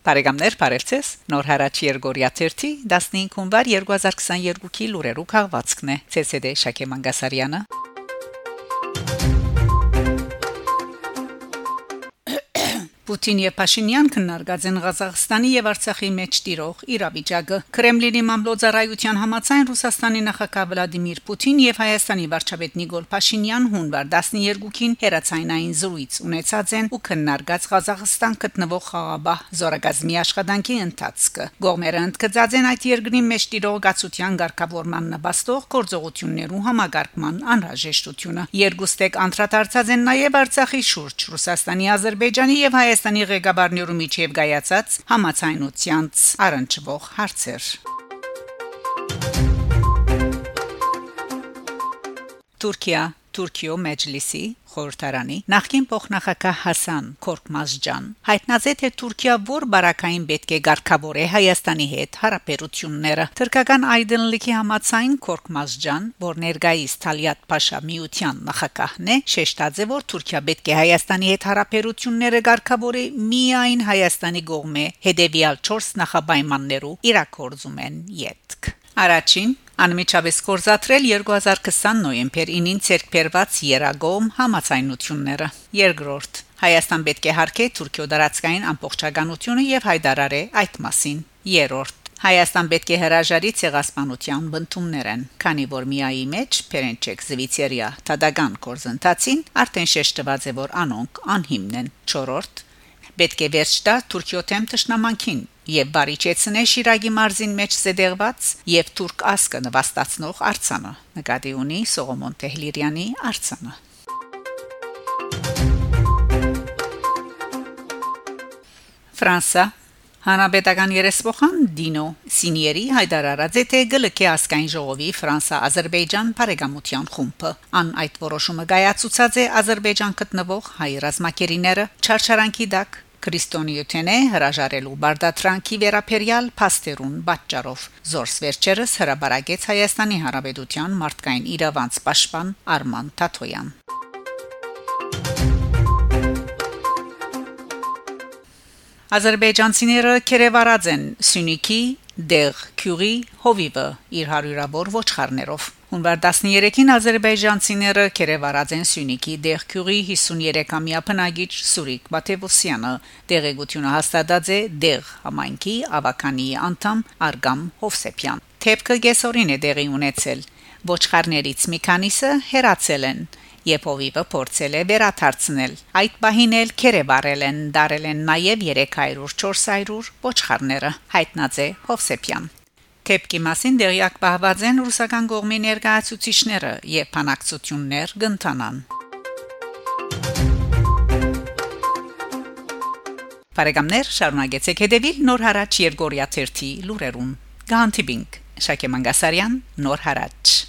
Բարեկամներ, բարևձեզ։ Նոր հարաճ Երգորիա 30 15 հունվար 2022-ի լուրերու քաղվածքն է։ ՑՍԴ Շակե Մանգասարյանը։ Պուտին եւ Փաշինյան քննարկած են Ղազախստանի եւ Արցախի մեջ տիրող իրավիճակը։ Կրեմլինի մամլոյցարայության համաձայն Ռուսաստանի նախագահ Վլադիմիր Պուտին եւ Հայաստանի վարչապետ Նիկոլ Փաշինյան հունվար 12-ին հերացայնային զրույց ունեցած են ու քննարկած Ղազախստան գտնվող խաղաբահ զորագազմի աշխատանքի ընթացքը։ Գողմերը ընդգծած են այդ երկրի մեջ տիրող գացության ղեկավարման նպաստող գործողություններու համագարկման անհրաժեշտությունը։ Երկուստեք անդրադարձած են նաեւ Արցախի շուրջ Ռուսաստանի, Ադրբեջանի եւ Հայաստանի Հայաստանի ղեկավարներու միջև գայացած համացայնությանց առնչվող հարցեր։ Թուրքիա Թուրքիո մեջլիսի խորհրդարանի նախկին փոխնախագահ Հասան Քորկմազջան հայտնացե թե Թուրքիա որ բարակային պետք է ղեկավարե Հայաստանի հետ հարաբերությունները թրկական այդենլիքի համացայն Քորկմազջան որ ներգայիս Թալիատ Փաշա միության նախագահն է շեշտաձե որ Թուրքիա պետք է Հայաստանի հետ հարաբերությունները ղեկավարի միայն Հայաստանի կողմէ հետեւյալ 4 նախաբայմաններու իրակորձում են յետք Առաջին անմիջապես կորզատրել 2020 նոյեմբեր 9-ին ցերկբերված Երագոմ համացայնությունները։ Երկրորդ Հայաստան պետք է հարգե Թուրքիո դարածքային ամբողջականությունը եւ հայտարարե այդ մասին։ Երրորդ Հայաստան պետք է հրաժարի ցեղասպանության բնդումներն, քանի որ միայի մեջ Փերենչեկ Զվիցերիա տադագան կորզընթացին արդեն շեշտված է որ անոնք անհիմն են։ Չորրորդ պետք է վերջ տա Թուրքիոթեմ ճշնամանքին եւ բարիչեցնե Շիրագի մարզին մեջ զդեղված եւ թուրք ասկը նվաստացնող արցանը նկատի ունի Սողոմոն Թեհլիրյանի արցանը Ֆրանսա Հանրապետական երեսփոխան Դինո Սինիերի հայտարարած է թե գլկե ասկային ժողովի Ֆրանսա-Ադրբեջան բարեկամության խումբը ան այդ որոշումը գայացուցած է Ադրբեջան գտնվող հայ ռազմակերիները չարչարանքի դակ Քրիստոնեութենե հրաժարելու բարդատրանքի վերապերյալ փաստերուն պատճառով զորս վերջերս հրաբարագեց Հայաստանի Հանրապետության մարդկային իրավանց պաշտպան Արման Թաթոյան Ադրբեջանցիները կերևարած են Սյունիքի Դեղ Քյուրի հովիվը իր հարյուրավոր ոչխարներով Հունվար 13-ին ադրբեջանցիները կերևարած են Սյունիքի Դեղ Քյուրի 53-ամյա բնագիչ Սուրիկ Բաթեվոսյանը դեղեցությունը հաստատած է Դեղ համայնքի ավականի անդամ Արգամ Հովսեփյան Թեփքը գեսորին է դեղի ունեցել Ոչխարներից մի քանիսը հերացել են Եփովիվը փորձել է վերաթարցնել։ Այդ բահին էլ քերեբարել են, դարել են նաև 300-400 ոչխարները։ Հայտնած է Հովսեփյան։ Թեփկի մասին դերյակ պահված են ռուսական կողմի ներկայացուցիչները եւ փանակցություններ կընթանան։ Բարեկամներ, շարունակեցեք հետևել Նոր հարաճ Երգորիա 30 լուրերուն։ Գանտիբինգ Շակե Մանգասարյան Նոր հարաճ